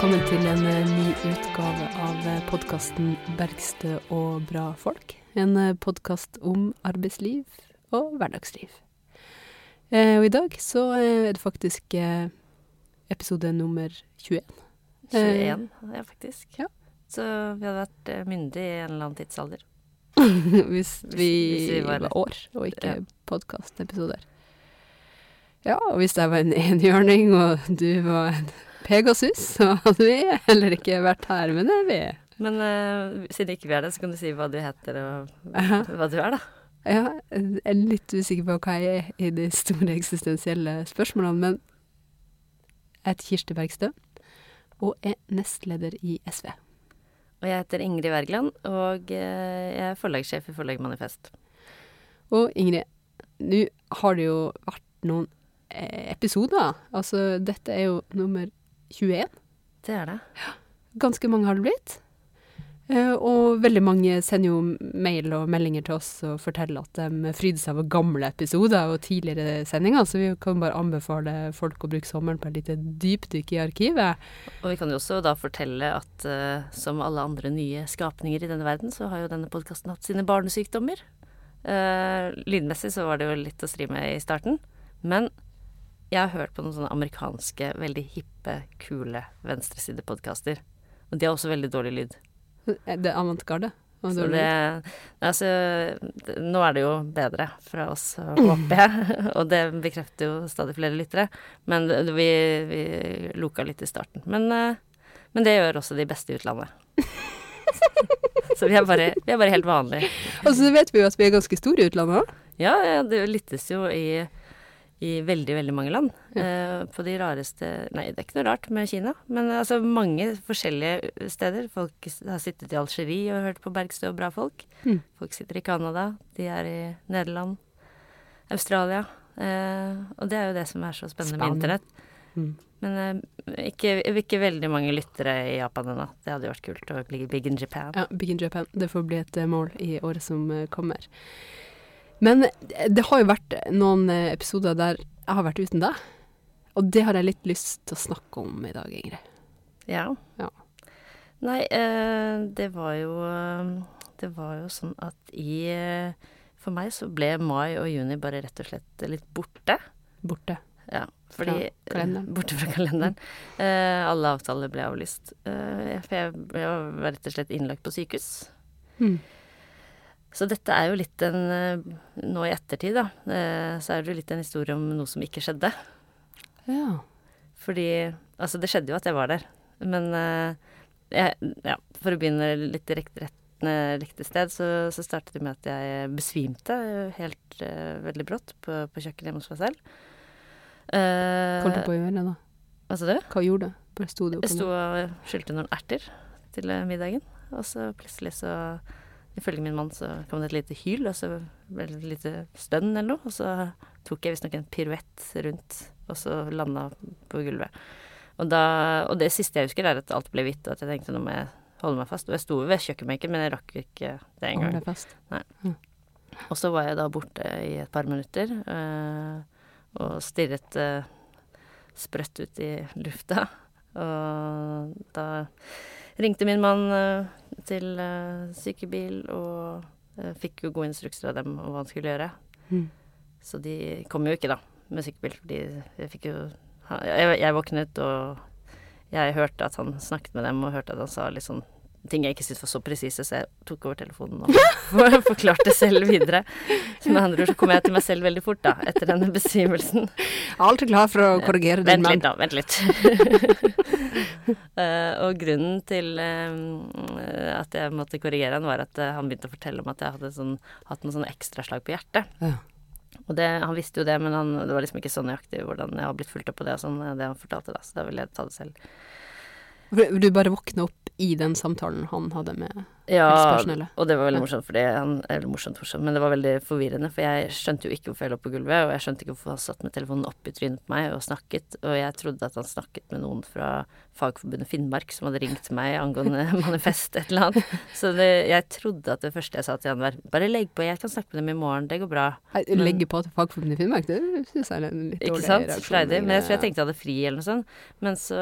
velkommen til en eh, ny utgave av podkasten 'Bergstø og bra folk'. En podkast om arbeidsliv og hverdagsliv. Eh, og i dag så eh, er det faktisk eh, episode nummer 21. 21, ja, faktisk. ja. Så vi hadde vært eh, myndige i en eller annen tidsalder. hvis, vi hvis vi var- var år, og ikke Ja. podkastepisoder. Ja, og hvis jeg var en enhjørning, og du var en Pegasus, så hadde vi heller ikke vært her, men det er vi. Men uh, siden ikke vi er det, så kan du si hva du heter og Aha. hva du er, da. Ja, jeg er litt usikker på hva jeg er i de store eksistensielle spørsmålene, men jeg heter Kirsti Bergstø og er nestleder i SV. Og jeg heter Ingrid Wergeland, og eh, jeg er forlagssjef i Forlag Manifest. Og Ingrid, nå har det jo vært noen eh, episoder. Altså, dette er jo nummer 21. Det er det. Ganske mange har det blitt. Eh, og veldig mange sender jo mail og meldinger til oss og forteller at de fryder seg over gamle episoder og tidligere sendinger, så vi kan bare anbefale folk å bruke sommeren på et lite dypdykk i arkivet. Og vi kan jo også da fortelle at uh, som alle andre nye skapninger i denne verden, så har jo denne podkasten hatt sine barnesykdommer. Uh, lydmessig så var det jo litt å stri med i starten, men jeg har hørt på noen sånne amerikanske, veldig hippe, kule venstresidepodkaster. Og de har også veldig dårlig lyd. Det er avantgarde. Så det, altså, det, nå er det jo bedre fra oss, håper jeg. Og det bekrefter jo stadig flere lyttere. Men det, vi, vi loka litt i starten. Men, eh, men det gjør også de beste i utlandet. Så vi er bare, vi er bare helt vanlige. Og så vet vi jo at vi er ganske store i utlandet òg. Ja, ja, det lyttes jo i, i veldig, veldig mange land. Ja. på de rareste Nei, det er ikke noe rart med Kina, men altså mange forskjellige steder. Folk har sittet i Algerie og hørt på Bergstø og bra folk. Mm. Folk sitter i Canada, de er i Nederland, Australia. Eh, og det er jo det som er så spennende med internett. Mm. Men eh, ikke, ikke veldig mange lyttere i Japan ennå. Det hadde jo vært kult å ligge big in Japan. Ja, Big in Japan. Det får bli et eh, mål i året som eh, kommer. Men det har jo vært noen episoder der jeg har vært uten deg. Og det har jeg litt lyst til å snakke om i dag, Ingrid. Ja. Ja. Nei, eh, det var jo eh, Det var jo sånn at i eh, For meg så ble mai og juni bare rett og slett litt borte. Borte. Ja, fordi Fra. Borte fra kalenderen. Eh, alle avtaler ble avlyst. Eh, for jeg, jeg var rett og slett innlagt på sykehus. Mm. Så dette er jo litt en eh, Nå i ettertid, da, eh, så er det jo litt en historie om noe som ikke skjedde. Ja. Fordi Altså, det skjedde jo at jeg var der, men eh, jeg, ja, for å begynne litt direkte rett, riktig sted, så, så startet det med at jeg besvimte helt veldig brått på, på kjøkkenet hjemme hos meg selv. Uh, Hva holdt du på å gjøre da? Hva sa du? Hva gjorde du? Bare sto du opp Jeg sto og skylte noen erter til middagen, og så plutselig så Ifølge min mann så kom det et lite hyl, og så ble det et lite stønn eller noe, og så tok jeg visstnok en piruett rundt, og så landa på gulvet. Og, da, og det siste jeg husker, er at alt ble hvitt, og at jeg tenkte nå må jeg holde meg fast. Og jeg sto ved kjøkkenbenken, men jeg rakk ikke det en engang. deg. Og så var jeg da borte i et par minutter, øh, og stirret øh, sprøtt ut i lufta. Og da ringte min mann eh, til eh, sykebil, og eh, fikk jo gode instrukser av dem om hva han skulle gjøre. Mm. Så de kom jo ikke, da, med sykebil, fordi jeg fikk jo Jeg, jeg våknet, og jeg hørte at han snakket med dem, og hørte at han sa litt sånn ting jeg ikke syntes var så presise, så jeg tok over telefonen og forklarte selv videre. Så med andre ord så kom jeg til meg selv veldig fort, da, etter denne besvimelsen. Alltid glad for å korrigere din Vent litt, da. Vent litt. uh, og grunnen til uh, at jeg måtte korrigere han, var at uh, han begynte å fortelle om at jeg hadde sånn, hatt noen sånne ekstraslag på hjertet. Ja. Og det, han visste jo det, men han, det var liksom ikke så nøyaktig hvordan jeg har blitt fulgt opp på det, og sånn, det han fortalte da. Så da ville jeg ta det selv. Du bare våkna opp i den samtalen han hadde med Ja, og det var veldig morsomt, fordi han Eller morsomt, morsomt, men det var veldig forvirrende, for jeg skjønte jo ikke hvorfor jeg lå på gulvet, og jeg skjønte ikke hvorfor han satt med telefonen opp i trynet på meg og snakket, og jeg trodde at han snakket med noen fra Fagforbundet Finnmark som hadde ringt meg angående manifest, et eller annet. Så det, jeg trodde at det første jeg sa til han var bare legg på, jeg kan snakke med dem i morgen, det går bra. Nei, Legge på til Fagforbundet Finnmark, det syns jeg er en litt Ikke dårlig sant? reaksjon. Freidig. Men jeg tror jeg Ja. tenkte jeg hadde fri eller noe sånt, men så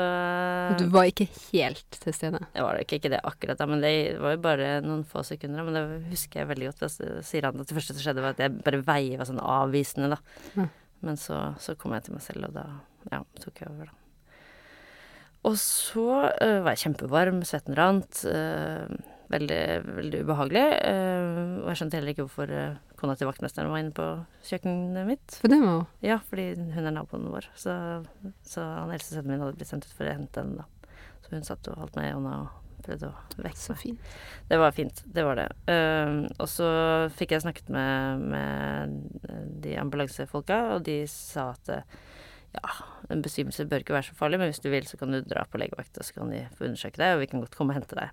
Du var ikke helt til stede. Det var ikke, ikke det akkurat da, men det var jo bare noen få sekunder. Men det husker jeg veldig godt. Da sier han at det første som skjedde, var at jeg bare veiva sånn avvisende, da. Mm. Men så, så kom jeg til meg selv, og da ja, tok jeg over, da. Og så uh, var jeg kjempevarm, svetten rant. Uh, veldig, veldig ubehagelig. Uh, og jeg skjønte heller ikke hvorfor uh, kona til vaktmesteren var inne på kjøkkenet mitt. For det var jo Ja, fordi hun er naboen vår. Så, så han eldste sønnen min hadde blitt sendt ut for å hente henne, da. Så hun satt og holdt meg i hånda og prøvde å vekke så meg. fint. Det var fint, det var det. Ehm, og så fikk jeg snakket med, med de ambulansefolka, og de sa at ja, en besvimelse bør ikke være så farlig, men hvis du vil, så kan du dra på legevakt, og så kan de få undersøke deg, og vi kan godt komme og hente deg.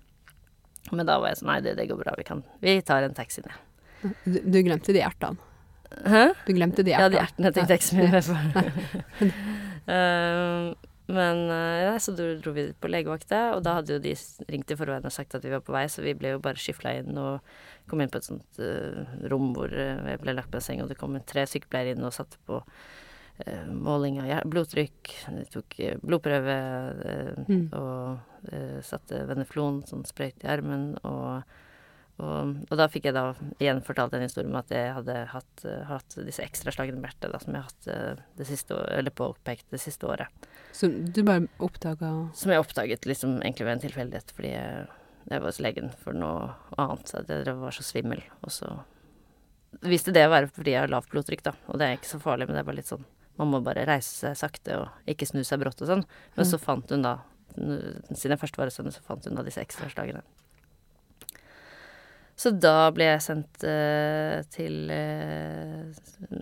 Men da var jeg sånn, nei, det, det går bra, vi kan Vi tar en taxi ned. Du, du glemte de ertene. Hæ? Du glemte de Ja, ertene. de ertene tenkte jeg ikke så mye mer på. Men ja, nei, så dro, dro vi på legevakta, og da hadde jo de ringt i forveien og sagt at vi var på vei, så vi ble jo bare skyfla inn og kom inn på et sånt uh, rom hvor eh, jeg ble lagt på en seng, og det kom tre sykepleiere inn og satte på uh, måling av blodtrykk, de tok eh, blodprøve uh, Mm. og eh, satte veneflon, sånn sprøyte i armen, og og, og da fikk jeg da igjen fortalt en historie om at jeg hadde hatt, eh, hatt disse ekstraslagene med hjertet da, som jeg har hatt eh, det siste eller påpekt det siste året. Som du bare oppdaga Som jeg oppdaget liksom egentlig ved en tilfeldighet, fordi jeg, jeg var hos legen for noe annet. At jeg var så svimmel. Og så viste det å være fordi jeg har lavt blodtrykk, da. Og det er ikke så farlig, men det er bare litt sånn Man må bare reise seg sakte og ikke snu seg brått og sånn. Men så fant hun da Siden jeg først var hos henne, så fant hun da disse ekstraslagene. Så da ble jeg sendt eh, til eh,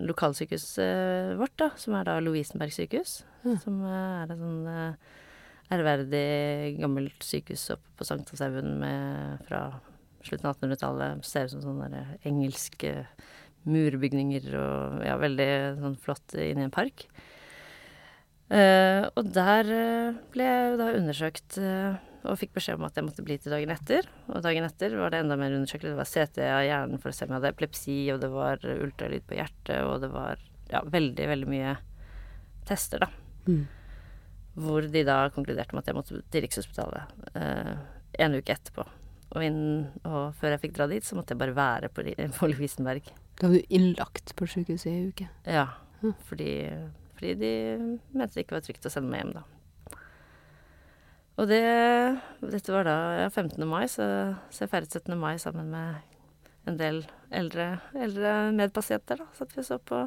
lokalsykehuset vårt, da, som er da Lovisenberg sykehus. Mm. Som eh, er et sånn eh, ærverdig, gammelt sykehus oppe på Sankthanshaugen med fra slutten av 1800-tallet. Ser ut som sånne engelske murbygninger og ja, veldig sånn flott inni en park. Eh, og der eh, ble jeg jo da undersøkt eh, og fikk beskjed om at jeg måtte bli til dagen etter. Og dagen etter var det enda mer undersøkelse. Det var CT av hjernen for å se om jeg hadde epilepsi, og det var ultralyd på hjertet, og det var ja, veldig, veldig mye tester, da. mm. Hvor de da konkluderte med at jeg måtte til Rikshospitalet eh, en uke etterpå. Og, inn, og før jeg fikk dra dit, så måtte jeg bare være på, på Lovisenberg. Da var du innlagt på sykehuset i ei uke. Ja, Mhm. fordi, fordi de mente det ikke var trygt å sende meg hjem da. Og det Dette var da ja, 15. mai, så, så jeg feiret 17. mai sammen med en del eldre, eldre medpasienter, da. Satt vi og så på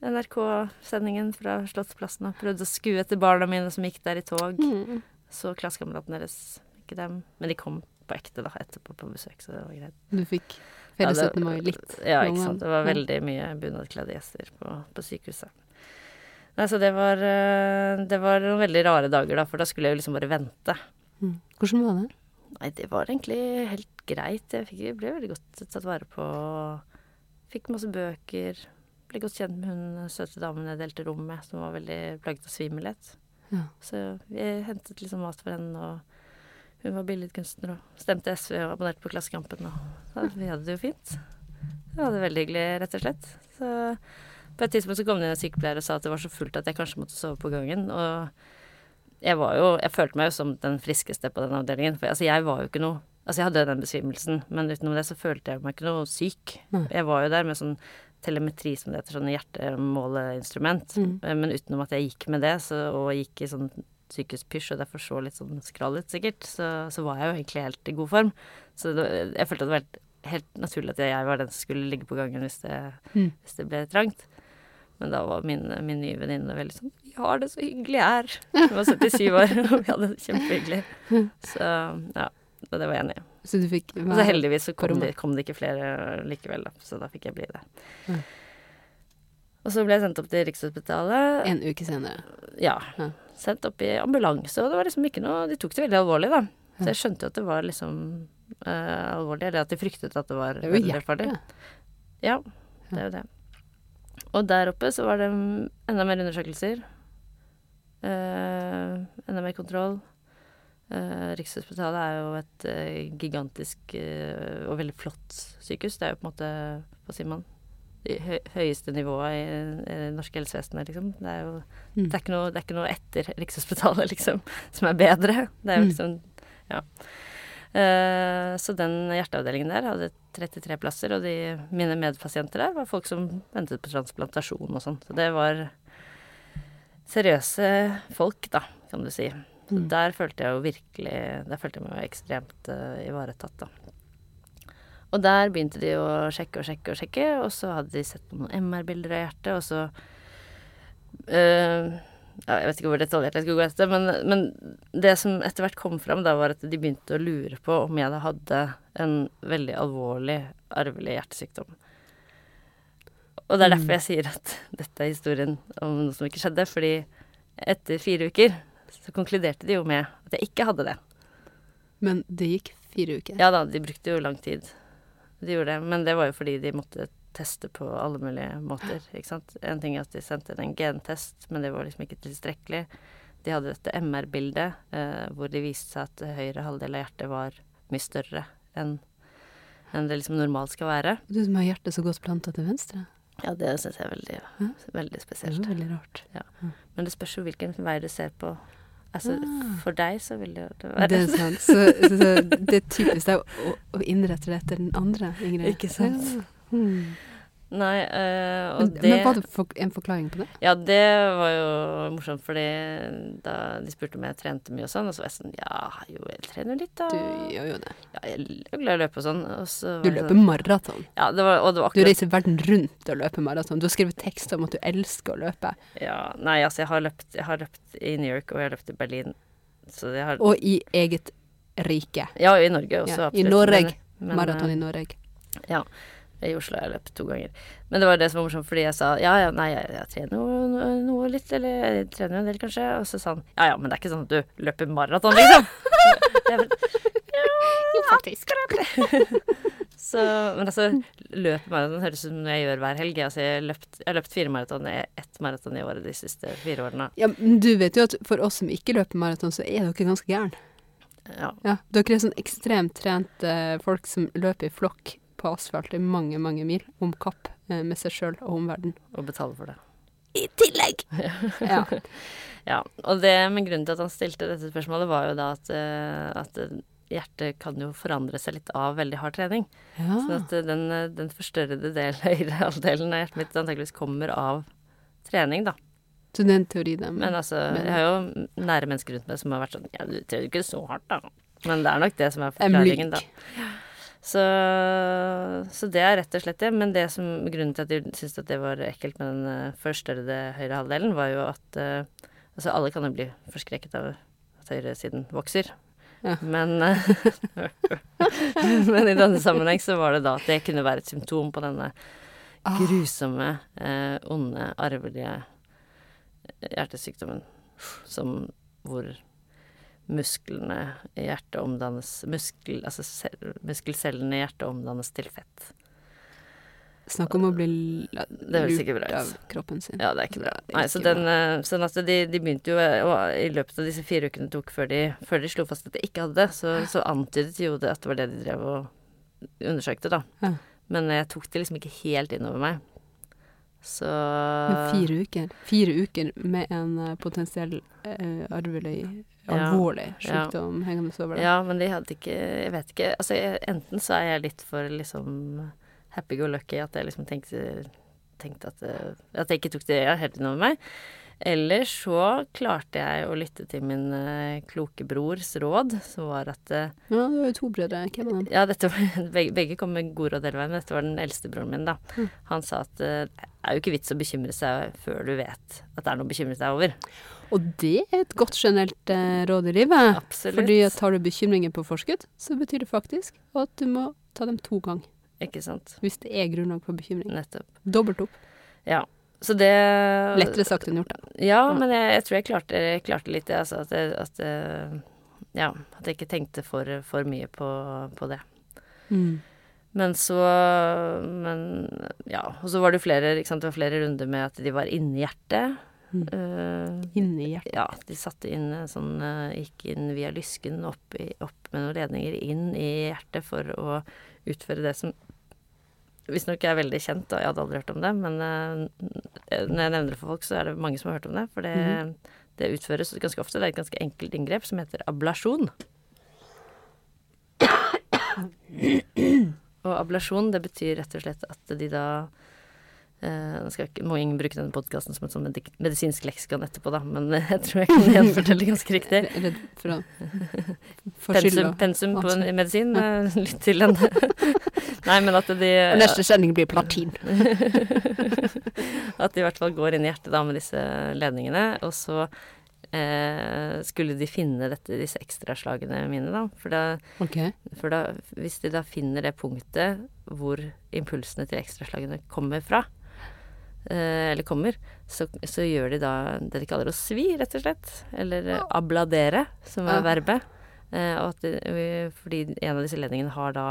NRK-sendingen fra Slottsplassen og prøvde å skue etter barna mine som gikk der i tog. Mm. Så klassekameratene deres, ikke dem. Men de kom på ekte da etterpå på besøk, så det var greit. Du fikk feire 17. mai litt. Ja, ikke sant. Det var veldig mye bunadkledde gjester på, på sykehuset. Nei, så det var, eh, det var noen veldig rare dager, da, for da skulle jeg jo liksom bare vente. Mm. Hvordan var det? Nei, det var egentlig helt greit. Jeg fikk, ble veldig godt tatt vare på. Fikk masse bøker. Ble godt kjent med hun søte damen jeg delte rom med, som var veldig plaget av svimmelhet. Ja. Så jeg hentet liksom mat for henne, og hun var billedkunstner og stemte SV og abonnerte på Klassekampen. Og vi hadde det jo fint. Vi hadde det veldig hyggelig, rett og slett. Så på et tidspunkt så kom det en sykepleier og sa at det var så fullt at jeg kanskje måtte sove på gangen. Og jeg var jo Jeg følte meg jo som den friskeste på den avdelingen. For altså, jeg var jo ikke noe Altså, jeg hadde den besvimelsen, men utenom det så følte jeg meg ikke noe syk. Mm. Jeg var jo der med sånn telemetri, som det heter, sånn hjertemåleinstrument. Mm. Eh, Men utenom at jeg gikk med det, så, og gikk i sånn sykehuspysj, og derfor så litt sånn skral ut sikkert, så, så var jeg jo egentlig helt i god form. Så det, jeg følte at det var helt, helt naturlig at jeg var den som skulle ligge på gangen hvis det, Mm. hvis det ble trangt. Men da var min, min nye venninne veldig sånn 'Vi har det så hyggelig her.' Hun var 77 år, og vi hadde det kjempehyggelig. Så ja, det var jeg enig i. Så du fikk Og så heldigvis så kom det, kom det ikke flere likevel, da, så da fikk jeg bli det. Mm. Og så ble jeg sendt opp til Rikshospitalet. en uke senere. Ja. Ja. Sendt opp i ambulanse, og det var liksom ikke noe De tok det veldig alvorlig, da. Så jeg skjønte jo at det var liksom uh, alvorlig. Eller at de fryktet at det var veldig farlig. Ja, det er jo det. Og der oppe så var det enda mer undersøkelser. Eh, enda mer kontroll. Eh, Rikshospitalet er jo et eh, gigantisk og veldig flott sykehus. Det er jo på en måte, hva sier man, det hø høyeste nivået i, i det norske helsevesenet, liksom. Det er jo Mm. det, er ikke noe, det er ikke noe etter Rikshospitalet, liksom, som er bedre. Det er jo Mm. liksom Ja. Eh, så den hjerteavdelingen der hadde 33 plasser, og de, mine medpasienter der var folk som ventet på transplantasjon og sånn. Så det var seriøse folk, da, kan du si. Så Mm. der følte jeg jo virkelig Der følte jeg meg jo ekstremt uh, ivaretatt, da. Og der begynte de å sjekke og sjekke og sjekke, og så hadde de sett på noen MR-bilder av hjertet, og så ja, Jeg vet ikke hvor detaljert jeg skulle gå etter, men, men det som etter hvert kom fram, da var at de begynte å lure på om jeg da hadde en veldig alvorlig arvelig hjertesykdom. Og det er derfor Mm. jeg sier at dette er historien om noe som ikke skjedde, fordi etter fire uker så konkluderte de jo med at jeg ikke hadde det. Men det gikk fire uker. Ja da, de brukte jo lang tid. De gjorde det, men det var jo fordi de måtte teste på alle mulige måter, ikke sant. En ting er at de sendte en gentest, men det var liksom ikke tilstrekkelig. De hadde dette MR-bildet eh, hvor det viste seg at høyre halvdel av hjertet var mye større enn enn det liksom normalt skal være. Du som har hjertet så godt planta til venstre. Ja, det syns jeg er veldig, Ja. veldig Det er veldig rart. Men det spørs jo hvilken vei du ser på. Altså, Ah. for deg så vil det jo det være Det er sant. Så, så, så det er typisk deg å, å innrette det etter den andre, Ingrid. Ikke sant? Ja. Hmm. Nei, eh, og Men, det men var det for, en forklaring på det? Ja, det var jo morsomt, fordi da de spurte om jeg trente mye og sånn, og så var jeg sånn Ja, jo, jeg trener litt, da. Du gjør jo det. Ja, jeg er glad i å løpe og sånn. Og så Du løper sånn- maraton. Ja, det var, og det var Du reiser verden rundt og løper maraton. Du har skrevet tekster om at du elsker å løpe. Ja, nei, altså, jeg har løpt, jeg har løpt i New York, og jeg har løpt i Berlin. Så jeg har Og i eget rike. Ja, i Norge også, Ja, i. Norge. Men, Maraton eh, i Norge. Ja. I Oslo har jeg løpt to ganger. Men det var det som var morsomt, fordi jeg sa ja, ja, nei, jeg, jeg trener noe, noe litt, eller jeg trener jo en del, kanskje. Og så sa han ja, ja, men det er ikke sånn at du løper maraton, liksom. Jo, faktisk. så, men altså, løp maraton høres ut som noe jeg gjør hver helg. Altså, jeg har løpt, jeg løpt fire maraton, ett maraton i året de siste fire årene. Ja, men du vet jo at for oss som ikke løper maraton, så er dere ganske gæren. Ja. Ja, dere er sånn ekstremt trente folk som løper i flokk på asfalt i mange, mange mil om kapp eh, med seg sjøl og om verden. Og betale for det. I tillegg! Ja. Ja, og det, med grunnen til at han stilte dette spørsmålet, var jo da at, eh, at eh, hjertet kan jo forandre seg litt av veldig hard trening. Sånn ja. at eh, den, den forstørrede delen, av hjertet mitt antakeligvis kommer av trening, da. Så det er en teori, da. Men altså, men- jeg har jo nære mennesker rundt meg som har vært sånn Ja, du trener ikke så hardt, da. Men det er nok det som er forklaringen, da. Så, så det er rett og slett det. Men det som, grunnen til at jeg syntes at det var ekkelt med den uh, forstørrede høyre halvdelen, var jo at uh, Altså, alle kan jo bli forskrekket av at høyresiden vokser. Ja. Men, eh, men i denne sammenheng så var det da at det kunne være et symptom på denne Ah. grusomme, eh, onde, arvelige hjertesykdommen som hvor musklene i hjertet omdannes muskel, Altså muskelcellene i hjertet omdannes til fett. Snakk om å bli lurt av kroppen sin. Ja, det er ikke bra. Nei, så den, eh, sånn at de, de begynte jo eh, Og i løpet av disse fire ukene det tok før de, før de slo fast at de ikke hadde det, så, så antydet jo det at det var det de drev og undersøkte, da. Ja. Men jeg tok det liksom ikke helt innover meg. Så Men fire uker. Fire uker med en eh, potensiell uh, arvelig, Ja, alvorlig sykdom hengende over deg. Ja, men de hadde ikke Jeg vet ikke. Altså, jeg, enten så er jeg litt for liksom happy go lucky at jeg liksom tenkte, tenkte at, at jeg ikke tok det helt innover meg. Eller så klarte jeg å lytte til min uh, kloke brors råd, som var at uh, Ja, du har jo to brødre. Hvem er han? Ja, var, begge, begge kom med gode råd hele veien, men dette var den eldste broren min, da. Mm. Han sa at uh, det er jo ikke vits å bekymre seg før du vet at det er noe å bekymre seg over. Og det er et godt generelt eh, råd i livet. Absolutt. Fordi at tar du bekymringer på forskudd, så betyr det faktisk at du må ta dem to ganger. Ikke sant. Hvis det er grunnlag for bekymring. Nettopp. Dobbelt opp. Ja. Så det Lettere sagt enn gjort, da. Ja, Ja. men jeg, jeg tror jeg klarte, jeg klarte litt det, altså. At, jeg, at det, ja, at jeg ikke tenkte for, for mye på, på det. Mm. Men så Men ja. Og så var det flere, sant, det var flere runder med at de var inni hjertet. Mm. Eh, Inni hjertet. ja, de satte inn eh, sånn eh, Gikk inn via lysken opp, i, opp med noen ledninger inn i hjertet for å utføre det som visstnok er veldig kjent, og jeg hadde aldri hørt om det, men når jeg nevner det for folk, så er det mange som har hørt om det. For det, Mhm. det utføres ganske ofte. Det er et ganske enkelt inngrep som heter ablasjon. Og ablasjon, det betyr rett og slett at de da Nå skal ikke, må ingen bruke denne podkasten som et sånn medik medisinsk leksikon etterpå, da, men jeg tror jeg kan gjenfortelle ganske riktig. Redd for å. Pensum, pensum på en medisin, Uh, lytt til den. Nei, men at de Og neste sending blir platin. At de i hvert fall går inn i hjertet da med disse ledningene, og så eh, skulle de finne dette, disse ekstraslagene mine, da. For, da. okay. for da, hvis de da finner det punktet hvor impulsene til ekstraslagene kommer fra, eller kommer, så, så gjør de da det de kaller å svi, rett og slett. Eller eh, abladere, som er Ja. verbet. Eh, og at de, fordi en av disse ledningene har da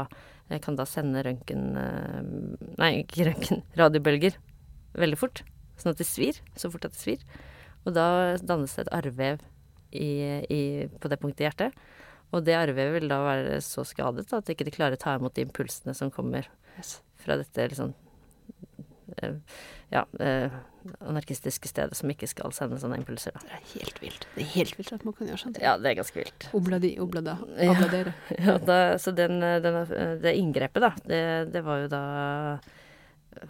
eh, kan da sende røntgen eh, Nei, ikke røntgen, radiobølger veldig fort. Sånn at det svir. Så fort at det svir. Og da dannes det et arrvev i, i, på det punktet i hjertet. Og det arrvevet vil da være så skadet at de ikke klarer å ta imot de impulsene som kommer fra dette liksom eh, ja, eh, anarkistiske stedet som ikke skal sende sånne impulser, da. Det er helt vilt. Det er helt vilt at man kan gjøre sånt. Ja, det er ganske vilt. Obladi, oblada, obladere. Ja, da, så den, eh, den, eh, det inngrepet, da, det, det var jo da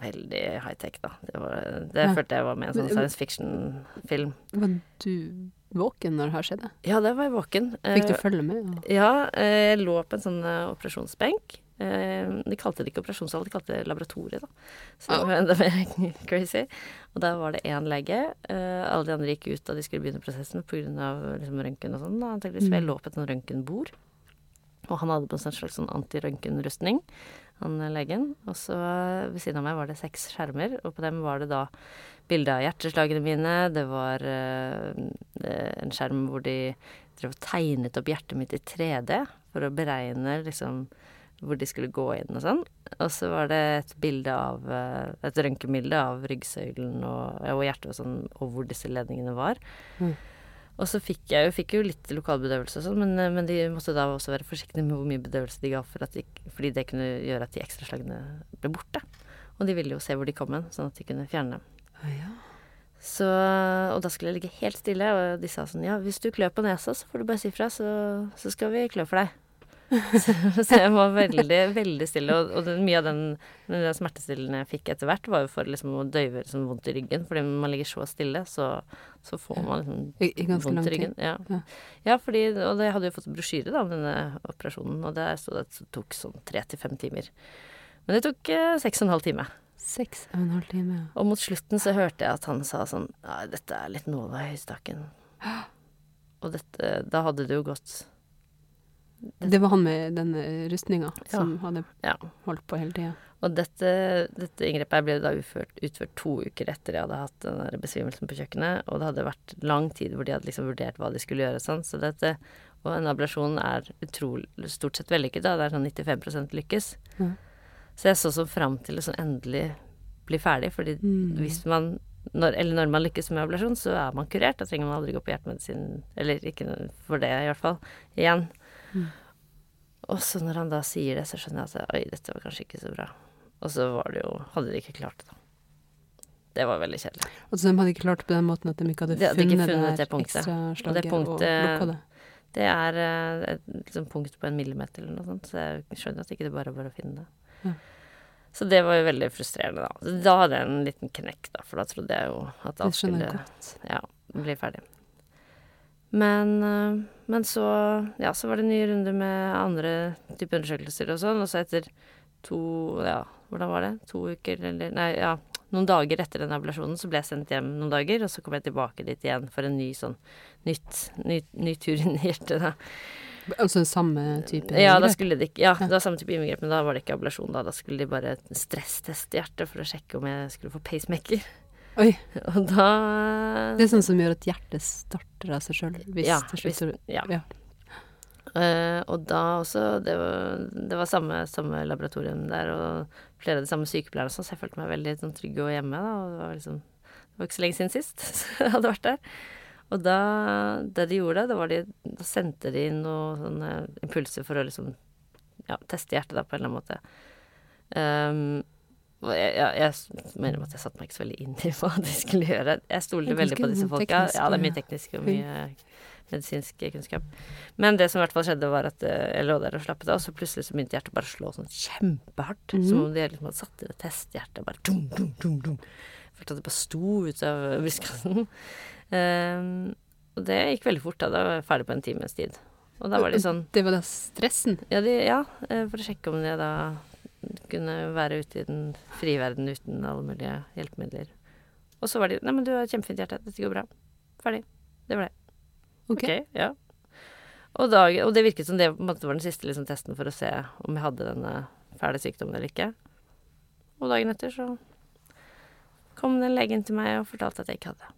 veldig high-tech, da. Det, var, det Ja. følte jeg var med i en sånn science fiction-film. Var du våken når det her skjedde? Ja, det var jeg våken. Fikk du Eh, følge med? Ja, eh, jeg lå på en sånn eh, operasjonsbenk. Eh, De kalte det ikke operasjonssal, de kalte det laboratoriet, da. Så det var enda mer crazy. Og der var det én lege. eh, Alle de andre gikk ut da de skulle begynne prosessen pga. Liksom, røntgen og sånn. antageligvis. For jeg Mm. lå på et sånt røntgenbord. Og han hadde på en slags sånn antirøntgenrustning, han eh, legen. Og så ved siden av meg var det seks skjermer, og på dem var det da bilde av hjerteslagene mine. Det var eh, en skjerm hvor de drev og tegnet opp hjertet mitt i 3D for å beregne liksom hvor de skulle gå inn og sånn. Og så var det et bilde av eh, Et røntgenbilde av ryggsøylen og, og hjertet og sånn, og hvor disse ledningene var. Mm. Og så fikk jeg fikk jo litt lokalbedøvelse og sånn, men, eh, men de måtte da også være forsiktige med hvor mye bedøvelse de ga, for de, fordi det kunne gjøre at de ekstraslagene ble borte. Og de ville jo se hvor de kom hen, sånn at de kunne fjerne dem. Ah, ja. Så, og da skulle jeg ligge helt stille, og de sa sånn Ja, hvis du klør på nesa, så får du bare si fra, så, så skal vi klø for deg. så, så jeg var veldig, veldig stille, og, og det, mye av den, den smertestillende jeg fikk etter hvert, var jo for liksom å døyve liksom vondt i ryggen. Fordi når man ligger så stille, så, så får man liksom I, I vondt i ryggen. Ja. Ja. ja, fordi Og det- jeg hadde jo fått brosjyre da, om denne operasjonen, og der sto det at det tok sånn tre til fem timer. Men det tok eh, seks og en halv time. Seks og en halv time, ja. Og mot slutten så hørte jeg at han sa sånn Nei, dette er litt nåla i høystakken. Og dette Da hadde det jo gått Det var han med den eh, rustninga Ja. som hadde Ja. holdt på hele tida. Og dette, dette inngrepet ble da utført, utført to uker etter jeg hadde hatt den besvimelsen på kjøkkenet, og det hadde vært lang tid hvor de hadde liksom vurdert hva de skulle gjøre sånn, så dette Og en ablasjon er utrolig stort sett vellykket, da. Det er sånn 95 lykkes. Mm. Så jeg så så fram til å sånn endelig bli ferdig, fordi Mm. hvis man når, eller når man lykkes med ablasjon, så er man kurert. Da trenger man aldri gå på hjertemedisin, eller ikke for det i hvert fall, igjen. Og så når han da sier det, så skjønner jeg at oi, dette var kanskje ikke så bra. Og så var det jo Hadde de ikke klart det, da. Det var veldig kjedelig. Altså, de hadde ikke klart det på den måten at de ikke hadde De hadde ikke funnet, funnet det det punktet. ekstra Og slaget det og, punktet- lukka det. Det er eh, et liksom, punkt på en millimeter eller noe sånt, så jeg skjønner at ikke det bare er bare å finne det. Ja. Så det var jo veldig frustrerende, da. Da hadde jeg en liten knekk, da, for da trodde jeg jo at alt skulle ja, bli ferdig. Men, eh, men så, ja, så var det nye runder med andre typer undersøkelser og sånn, og så etter to, ja, hvordan var det, to uker eller, nei, ja, noen dager etter den ablasjonen så ble jeg sendt hjem noen dager, og så kom jeg tilbake dit igjen for en ny sånn, nytt, ny, ny tur inn i hjertet, da. Altså samme type Ja, da skulle de ikke, Ja. det var samme type inngrep, men da var det ikke ablasjon, da. Da skulle de bare stressteste hjertet for å sjekke om jeg skulle få pacemaker. Oi. Og da Det er sånn som gjør at hjertet starter av seg sjøl, hvis Ja, det hvis- ja. ja. Uh, og da også Det var, det var samme, samme laboratorium der, og flere av de samme sykepleierne så jeg følte meg veldig sånn, trygg og hjemme, da. Og det var liksom Det var ikke så lenge siden sist jeg hadde vært der. Og da Det de gjorde, da var de Da sendte de inn noen impulser for å liksom ja, teste hjertet, da, på en eller annen måte. Um, jeg, jeg, mener at jeg satte meg ikke så veldig inn i hva de skulle gjøre. Jeg stolte veldig på disse folka. Ja, det er mye teknisk og mye medisinsk kunnskap. Men det som i hvert fall skjedde, var at eh, jeg lå der og slappet av, og så plutselig så begynte hjertet bare å slå sånn kjempehardt. Mm. Som om de liksom hadde satt inn et testhjerte. Bare dum, dum, dum, dum. Følte at det bare sto ut av brystkassen. Um, og det gikk veldig fort. da, Da var jeg ferdig på en times tid. Og da var de sånn Det var da stressen? ja, de, ja, eh, for å sjekke om jeg da kunne være ute i den frie verden uten alle mulige hjelpemidler. Og så var de Nei, men du har kjempefint hjerte. Dette går bra. Ferdig. Det var det. Ok. okay ja. Og, dag, og det virket som det var den siste liksom, testen for å se om jeg hadde denne fæle sykdommen eller ikke. Og dagen etter så kom den legen til meg og fortalte at jeg ikke hadde.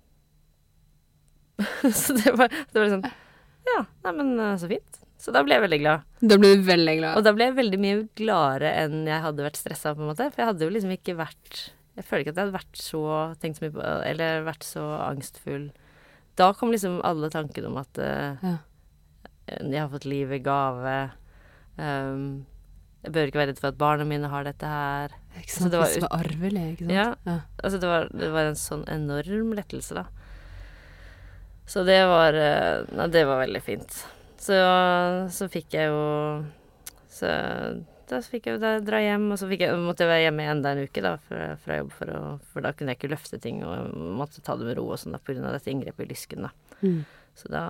så det var, det var liksom Ja, neimen, så fint. Så da ble jeg veldig glad. Da ble du veldig glad. Og da ble jeg veldig mye gladere enn jeg hadde vært stressa, på en måte. For jeg hadde jo liksom ikke vært Jeg føler ikke at jeg hadde vært så tenkt så mye på Eller vært så angstfull. Da kom liksom alle tankene om at uh, Ja. jeg har fått liv i gave. Um, jeg bør ikke være redd for at barna mine har dette her. Ikke Så sant? det var det var arvelig, ikke sant? Ja. Ja. Altså, det var, det var en sånn enorm lettelse, da. Så det var eh, Nei, det var veldig fint. Så, så fikk jeg jo Så da fikk jeg jo da dra hjem, og så jeg, måtte jeg være hjemme enda en uke da, fra, fra jobb, for, å, for da kunne jeg ikke løfte ting, og måtte ta det med ro og sånn da, av dette inngrepet i lysken, da. Mm. Så da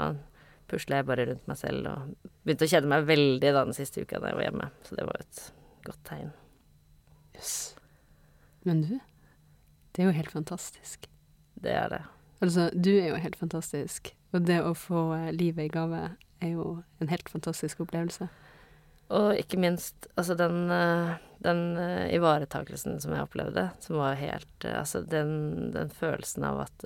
pusla jeg bare rundt meg selv og begynte å kjede meg veldig da den siste uka da jeg var hjemme. Så det var jo et godt tegn. Jøss. Men du, det er jo helt fantastisk. Det er det. Altså, du er jo helt fantastisk. Og det å få eh, livet i gave er jo en helt fantastisk opplevelse. Og ikke minst altså den, eh, den eh, ivaretakelsen som jeg opplevde, som var helt Altså den, den følelsen av at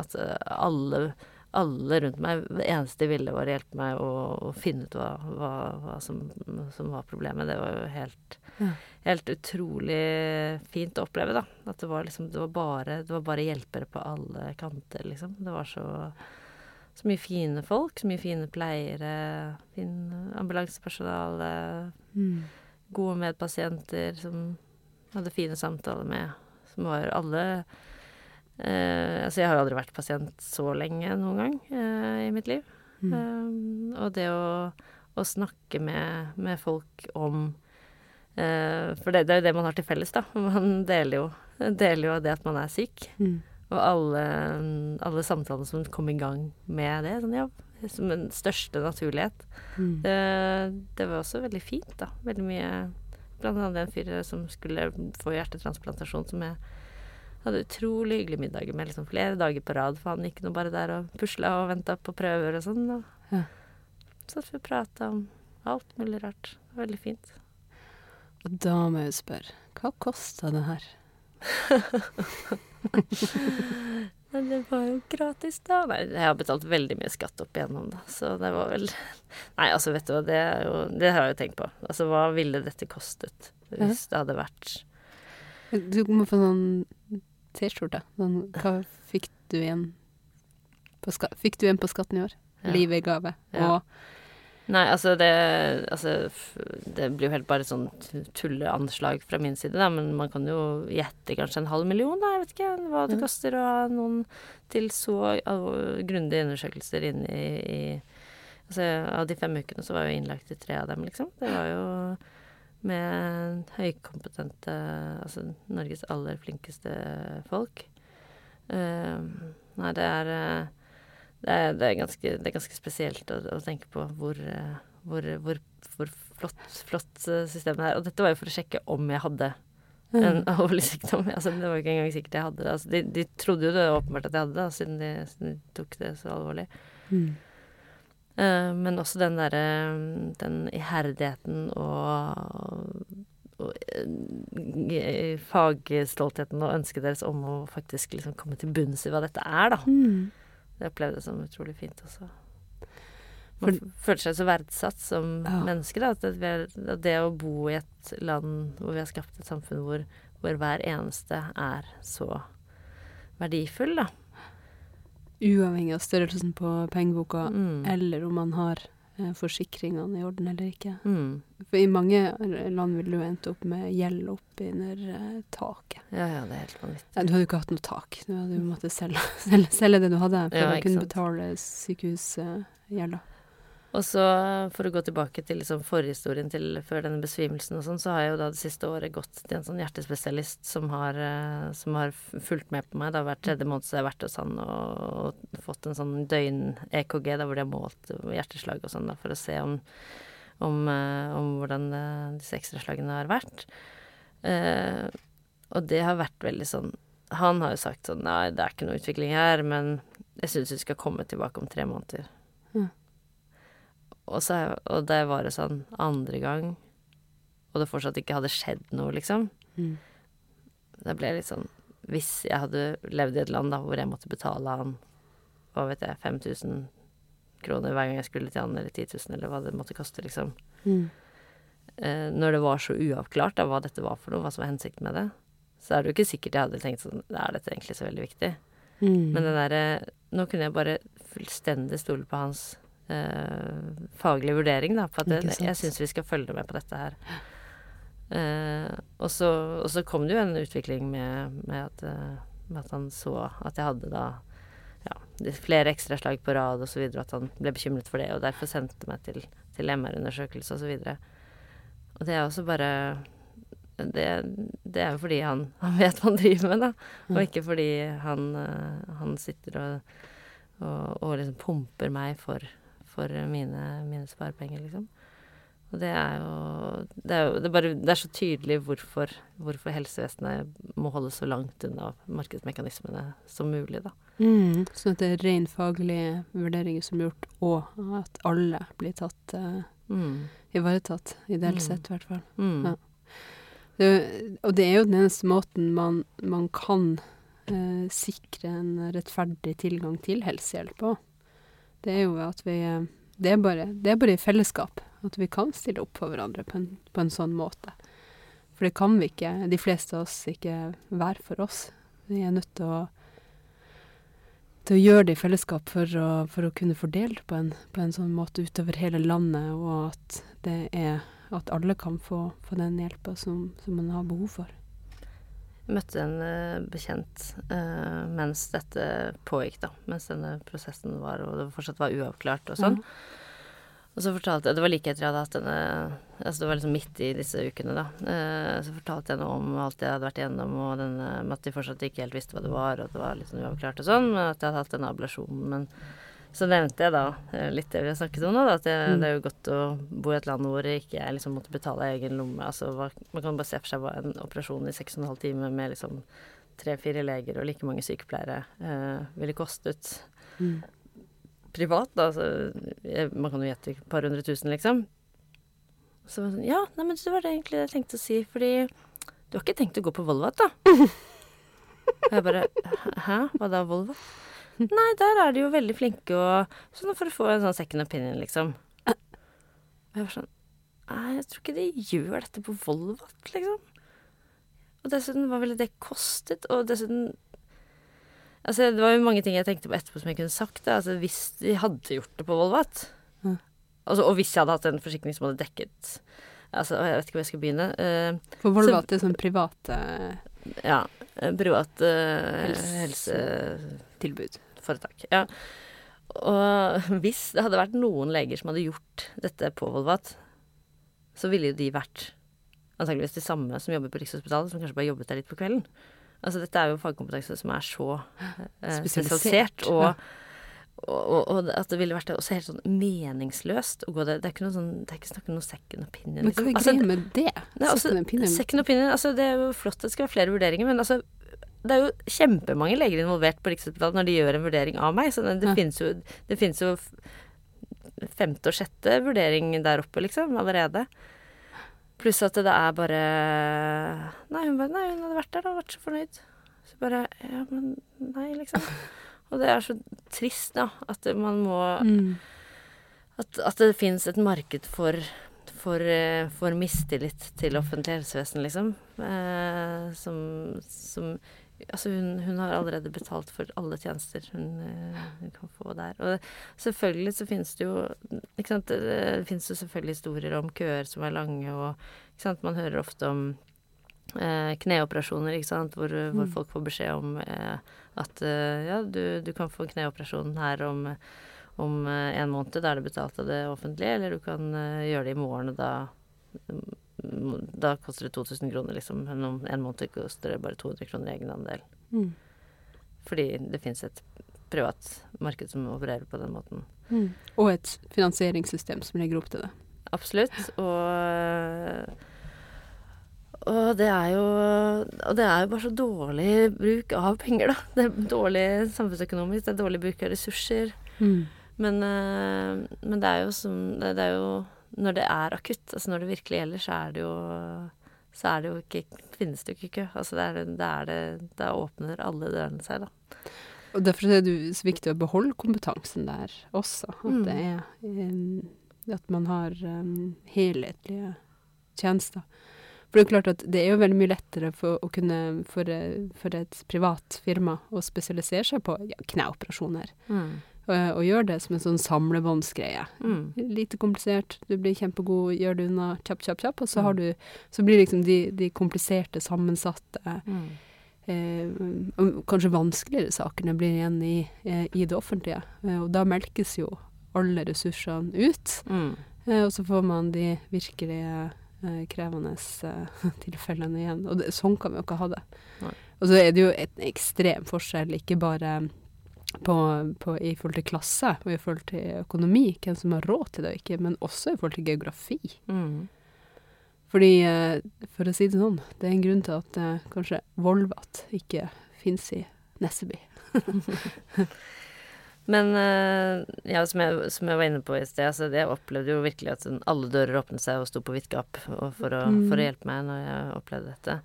At alle, alle rundt meg Det eneste de ville, var å hjelpe meg å, å finne ut hva, hva, hva som, som var problemet. Det var jo helt Ja. Helt utrolig fint å oppleve, da. At det var liksom Det var bare, det var bare hjelpere på alle kanter, liksom. Det var så så mye fine folk, så mye fine pleiere, fin ambulansepersonale, Mm. gode medpasienter som hadde fine samtaler med, som var alle eh, Altså, jeg har jo aldri vært pasient så lenge noen gang eh, i mitt liv. Mm. Um, og det å, å snakke med, med folk om eh, For det, det er jo det man har til felles, da. Man deler jo, deler jo det at man er syk. Mm. Og alle, alle samtalene som kom i gang med det, sånn, ja, som en største naturlighet. Mm. Det, det var også veldig fint, da. Veldig mye Blant annet en fyr som skulle få hjertetransplantasjon, som jeg hadde utrolig hyggelige middager med liksom flere dager på rad, for han gikk nå bare der og pusla og venta på prøver og sånn. Og Ja. så satt vi og prata om alt mulig rart. Det var Veldig fint. Og da må jeg spørre, hva kosta det her? Men det var jo gratis, da. Nei, jeg har betalt veldig mye skatt opp igjennom, da, så det var vel Nei, altså, vet du hva, det jo Det har jeg jo tenkt på. Altså, hva ville dette kostet hvis det hadde vært Du må få sånn T-skjorte. Sånn, hva fikk du igjen på, ska fikk du igjen på skatten i år? Ja. Livet i gave. Ja. Og Nei, altså det Altså, det blir jo helt bare sånn t- tulleanslag fra min side, da, men man kan jo gjette kanskje en halv million, da, jeg vet ikke hva det koster å ha noen til så grundige undersøkelser inn i, i Altså, av de fem ukene så var jeg innlagt i tre av dem, liksom. Det var jo med høykompetente Altså Norges aller flinkeste folk. Uh, nei, det er eh, det er, det er, ganske, det er ganske spesielt å, å tenke på hvor, eh, hvor, hvor, hvor flott, flott eh, systemet er. Og dette var jo for å sjekke om jeg hadde en alvorlig sykdom. Altså, det var jo ikke engang sikkert jeg hadde det. Altså, de, de trodde jo det åpenbart at jeg hadde det, siden de, siden de tok det så alvorlig. mm. Eh, men også den derre Den iherdigheten og, og eh, fagstoltheten og ønsket deres om å faktisk liksom komme til bunns i hva dette er, da. Mm. Det opplevde jeg som utrolig fint også. Man For- føler seg så verdsatt som Ja. menneske, da. At det, at det å bo i et land hvor vi har skapt et samfunn hvor, hvor hver eneste er så verdifull, da. Uavhengig av størrelsen på pengeboka, Mm. eller om man har eh, forsikringene i orden eller ikke. Mm. For i mange land ville du endt opp med gjeld oppunder eh, taket. Ja, ja, det er helt vanvittig. Ja, du hadde jo ikke hatt noe tak. Du hadde jo måttet selge, selge, selge det du hadde for Ja, å kunne sant. betale sykehusgjelda. Og så, for å gå tilbake til liksom forhistorien til før denne besvimelsen og sånn, så har jeg jo da det siste året gått til en sånn hjertespesialist som har, eh, som har fulgt med på meg. Da hver tredje måned så har vært hos han og, og fått en sånn døgn-EKG da hvor de har målt hjerteslag og sånn da, for å se om, om, eh, om hvordan eh, disse ekstraslagene har vært. Eh, og det har vært veldig sånn Han har jo sagt sånn Nei, det er ikke noe utvikling her, men jeg syns vi skal komme tilbake om tre måneder. Og, så, og det var det sånn andre gang, og det fortsatt ikke hadde skjedd noe, liksom. Mm. Det ble litt sånn Hvis jeg hadde levd i et land da hvor jeg måtte betale han hva vet jeg, 5000 kroner hver gang jeg skulle til han, eller 10 000, eller hva det måtte koste, liksom. Mm. Eh, når det var så uavklart da, hva dette var for noe, hva som var hensikten med det, så er det jo ikke sikkert jeg hadde tenkt sånn Er dette egentlig så veldig viktig? Mm. Men det derre Nå kunne jeg bare fullstendig stole på hans eh, faglige vurdering, da. På at det, jeg syns vi skal følge med på dette her. Eh, og, så, og så kom det jo en utvikling med, med, at, eh, med at han så at jeg hadde da ja, flere ekstraslag på rad osv., og at han ble bekymret for det, og derfor sendte meg til, til MR-undersøkelse osv. Og, og det er også bare det, det er jo fordi han, han vet hva han driver med, da. Og ikke fordi han, han sitter og, og, og liksom pumper meg for, for mine, mine sparepenger, liksom. Og det er jo Det er jo det er bare Det er så tydelig hvorfor, hvorfor helsevesenet må holde så langt unna markedsmekanismene som mulig, da. Mm. så det er ren faglige vurderinger som er gjort, og at alle blir tatt uh, Mm. ivaretatt, ideelt Mm. sett i hvert fall. Mm. Ja. Det, og det er jo den eneste måten man, man kan eh, sikre en rettferdig tilgang til helsehjelp på. Det er jo at vi eh, det er, bare, det er bare i fellesskap at vi kan stille opp for hverandre på en, på en sånn måte. For det kan vi ikke, de fleste av oss, ikke være for oss. Vi er nødt til å, til å gjøre det i fellesskap for å, for å kunne fordele det på en, på en sånn måte utover hele landet, og at er at alle kan få, få den hjelpa som, som man har behov for. Jeg møtte en eh, bekjent eh, mens dette pågikk, da. Mens denne prosessen var, og det fortsatt var uavklart og sånn. Og så fortalte jeg, Det var like etter jeg hadde hatt denne Altså det var liksom midt i disse ukene, da. Eh, så fortalte jeg noe om alt jeg hadde vært igjennom, og denne, at de fortsatt ikke helt visste hva det var, og at det var sånn uavklart og sånn, men at jeg hadde hatt denne ablasjonen. Men så nevnte jeg da eh, litt det vi har snakket om nå, da, at det, Mm. det er jo godt å bo i et land hvor ikke jeg liksom måtte betale av egen lomme. Altså hva, man kan bare se for seg hva en operasjon i seks og en halv time med liksom tre-fire leger og like mange sykepleiere eh, ville kostet Mm. privat, da. Altså, man kan jo gjette et par hundre tusen, liksom. Så sånn Ja, nei, men det var det egentlig jeg tenkte å si, fordi du har ikke tenkt å gå på Volvat, da? Og jeg bare Hæ, hva da, Volvat? Nei, der er de jo veldig flinke og Sånn for å få en sånn second opinion, liksom. Jeg var sånn Nei, jeg tror ikke de gjør dette på Volvat, liksom. Og dessuten, hva ville det kostet? Og dessuten Altså, det var jo mange ting jeg tenkte på etterpå som jeg kunne sagt. Da. Altså, hvis de hadde gjort det på Volvat, mm. altså, og hvis jeg hadde hatt en forsikring som hadde dekket Altså, jeg vet ikke hvor jeg skal begynne. Uh, For Volvat er sånn private eh, ja, private Helsetilbud eh, Tilbud. Ja. Og hvis det hadde vært noen leger som hadde gjort dette på Volvat, så ville jo de vært antakeligvis de samme som jobber på Rikshospitalet, som kanskje bare jobbet der litt på kvelden. Altså dette er jo fagkompetanse som er så eh, Spesialisert, og, og, og, og at det ville vært også helt sånn meningsløst å gå der. Det er ikke noe sånn, det er ikke snakk om noe second opinion. Men hva er Altså, med det? Nei, altså, Second opinion. Second opinion, altså det er jo flott at det skal være flere vurderinger, men altså det er jo kjempemange leger involvert på Rikshospitalet når de gjør en vurdering av meg. Så det, det Ja. finnes jo, det finnes jo femte og sjette vurdering der oppe, liksom, allerede. Pluss at det er bare Nei, hun bare Nei, hun hadde vært der og vært så fornøyd. Så bare Ja, men nei, liksom. Og det er så trist, da, at man må Mm. at, at det fins et marked for, for, for mistillit til offentlig helsevesen, liksom. Eh, som, som Altså, hun, hun, har allerede betalt for alle tjenester hun, eh, hun kan få der. Og selvfølgelig så finnes det jo ikke sant, Det finnes jo selvfølgelig historier om køer som er lange, og ikke sant, man hører ofte om eh, kneoperasjoner, ikke sant, hvor, hvor, mm. folk får beskjed om eh, at eh, ja, du, du, kan få kneoperasjon her om om eh, en måned. Da er det betalt av det offentlige, eller du kan uh, gjøre det i morgen, og da da koster det 2000 kroner, liksom. Men om en måned koster det bare 200 kroner i egenandel. Mm. Fordi det fins et privat marked som opererer på den måten. Mm. Og et finansieringssystem som legger opp til det. Absolutt. Og, og det er jo Og det er jo bare så dårlig bruk av penger, da. Det er dårlig samfunnsøkonomisk, det er dårlig bruk av ressurser. Mm. Men, eh, men, det er jo som det, det, er jo Når det er akutt, altså når det virkelig gjelder, så er det jo så er det jo ikke Finnes det jo ikke kø. Altså det er det, er det Da åpner alle dørene seg, da. Og derfor er det så viktig å beholde kompetansen der også. At mm. det er um, At man har um, helhetlige tjenester. For det er jo klart at det er jo veldig mye lettere for, å kunne, for, for et privat firma å spesialisere seg på ja, kneoperasjoner. Mm og gjør det som en sånn samlebåndsgreie. Mm. Lite komplisert, du blir kjempegod, gjør det unna kjapp, kjapp, kjapp, og så, har mm. du, så blir liksom de, de kompliserte, sammensatte mm. eh, Kanskje vanskeligere sakene blir igjen i, eh, i det offentlige. Eh, og da melkes jo alle ressursene ut. Mm. Eh, og så får man de virkelige eh, krevende eh, tilfellene igjen. Og det, sånn kan vi jo ikke ha det. Nei. Og så er det jo en ekstrem forskjell, ikke bare på, på, i forhold til klasse og i forhold til økonomi, hvem som har råd til det og ikke, men også i forhold til geografi. Mm. Fordi, eh, for å si det sånn, det er en grunn til at eh, kanskje Volvat ikke fins i Nesseby. men eh, ja, som jeg, som jeg, var inne på i sted, altså, jeg opplevde jo virkelig at sånn, alle dører åpnet seg og sto på vidt gap for, for, mm. for, å hjelpe meg når jeg opplevde dette.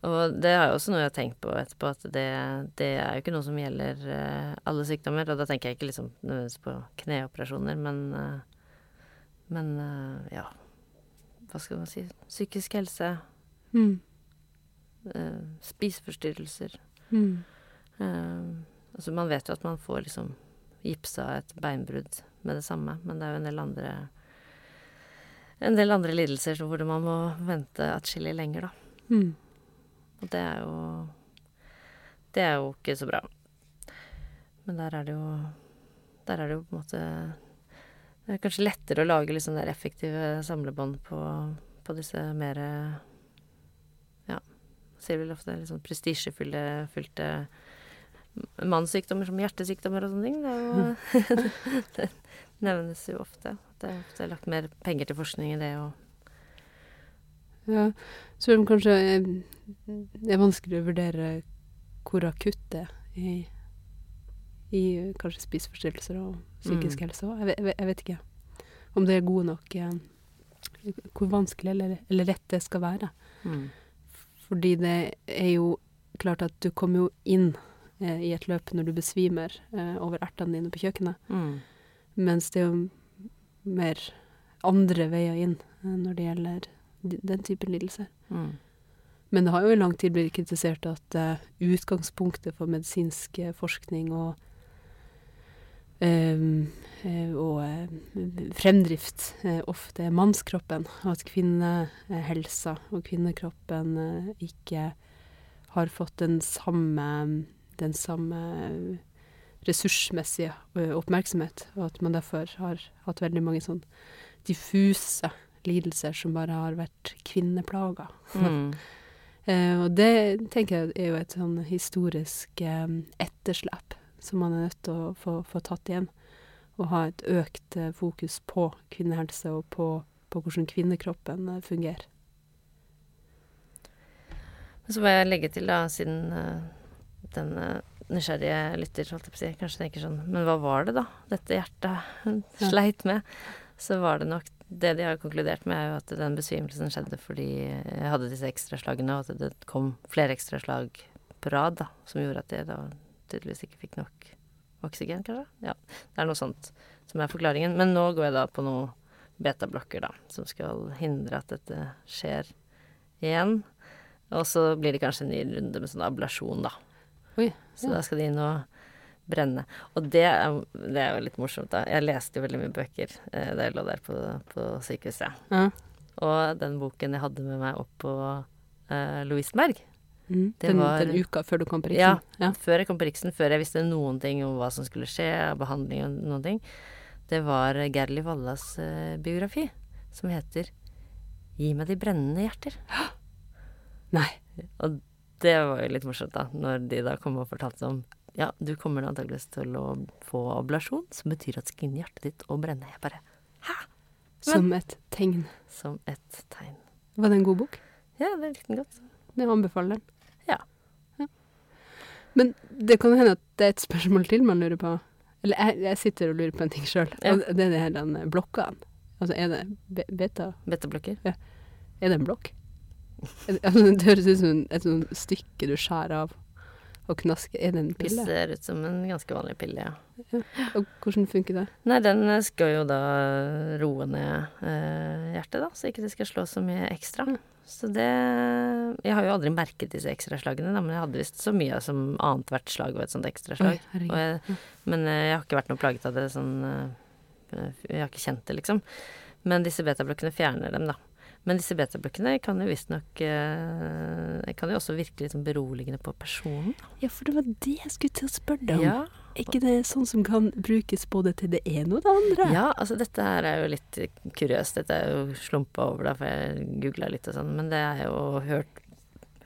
Og det er jo også noe jeg har tenkt på etterpå, at det, det er jo ikke noe som gjelder uh, alle sykdommer. Og da tenker jeg ikke liksom nødvendigvis på kneoperasjoner, men uh, Men uh, ja, hva skal man si Psykisk helse. Mm. spiseforstyrrelser. Mm. altså man vet jo at man får liksom gipsa et beinbrudd med det samme, men det er jo en del andre en del andre lidelser hvor man må vente atskillig lenger, da. Mm. Og det er jo Det er jo ikke så bra. Men der er det jo Der er det jo på en måte Det er kanskje lettere å lage litt sånn der effektive samlebånd på, på disse mer Ja, sier vel ofte litt sånn prestisjefylte mannssykdommer som hjertesykdommer og sånne ting. Det, jo, det nevnes jo ofte. Det er ofte lagt mer penger til forskning i det og ja, selv om kanskje det er vanskelig å vurdere hvor akutt det er i, i kanskje spiseforstyrrelser og psykisk mm. helse òg. Jeg, jeg, vet ikke om det er gode nok eh, Hvor vanskelig eller, eller, lett det skal være. Mm. Fordi det er jo klart at du kommer jo inn eh, i et løp når du besvimer eh, over ertene dine på kjøkkenet. Mm. Mens det er jo mer andre veier inn eh, når det gjelder den typen lidelser. Mm. Men det har jo i lang tid blitt kritisert at uh, utgangspunktet for medisinsk uh, forskning og um, uh, og fremdrift ofte er mannskroppen, og at kvinnehelsa og kvinnekroppen ikke har fått den samme, den samme ressursmessige oppmerksomhet, og at man derfor har hatt veldig mange sånn diffuse lidelser som bare har vært kvinneplager. Mm. uh, og det tenker jeg er jo et sånn historisk um, etterslep som man er nødt til å få, få tatt igjen. Og ha et økt uh, fokus på kvinnehelse og på, på hvordan kvinnekroppen uh, fungerer. Så må jeg legge til, da, siden den nysgjerrige lytter kanskje tenker sånn Men hva var det, da, dette hjertet hun sleit med? Så var det nok det de har konkludert med, er jo at den besvimelsen skjedde fordi jeg hadde disse ekstraslagene, og at det kom flere ekstraslag på rad, da, som gjorde at jeg da tydeligvis ikke fikk nok oksygen, kanskje. Ja, det er noe sånt som er forklaringen. Men nå går jeg da på noen betablokker, da, som skal hindre at dette skjer igjen. Og så blir det kanskje en ny runde med sånn ablasjon, da. Oi, Så da skal de inn og brenne. Og det det er jo litt morsomt, da. Jeg leste jo veldig mye bøker eh, da jeg lå der på, på sykehuset. Ja. Og den boken jeg hadde med meg opp på eh, Lovisenberg Mm. Det Den, var- den uka før du kom på Riksen? Ja. Før jeg kom på Riksen, før jeg visste noen ting om hva som skulle skje, behandling og noen ting, det var Gerli Wallas eh, biografi, som heter Gi meg de brennende hjerter. Nei. Og det var jo litt morsomt, da, når de da kom og fortalte om ja, du kommer antakeligvis til å få ablasjon, som betyr at skal inn i hjertet ditt og brenne. Jeg bare Som et tegn. Som et tegn. Var det en god bok? Ja, det likte den godt. Jeg anbefaler den. Ja. Ja. Men det kan hende at det er et spørsmål til man lurer på. Eller jeg, jeg sitter og lurer på en ting sjøl. Ja. Det er det her den blokka. Altså er det be beta Ja. Er det en blokk? Det, altså, det høres ut som et sånt stykke du skjærer av og knaske. Er det en Det ser ut som en ganske vanlig pille, ja. Og hvordan funker det? Nei, den eh, skal jo da roe ned eh, hjertet, da, så ikke det skal slå så mye ekstra. Mm. Så det Jeg har jo aldri merket disse ekstraslagene, da, men jeg hadde visst så mye som annethvert slag var et sånt ekstraslag. Oi, jeg, men eh, jeg har ikke vært noe plaget av det sånn eh, Jeg har ikke kjent det, liksom. Men disse betablokkene fjerner dem, da. Men disse betablokkene kan jo visstnok eh, Kan jo også virke litt sånn beroligende på personen. Ja, for det var det jeg skulle til å spørre deg om. Ja, Er ikke det sånn som kan brukes både til det ene og det andre? Ja, altså dette her er jo litt kuriøst. Dette er jo slumpa over, da, for jeg googla litt og sånn. Men det er jo hørt,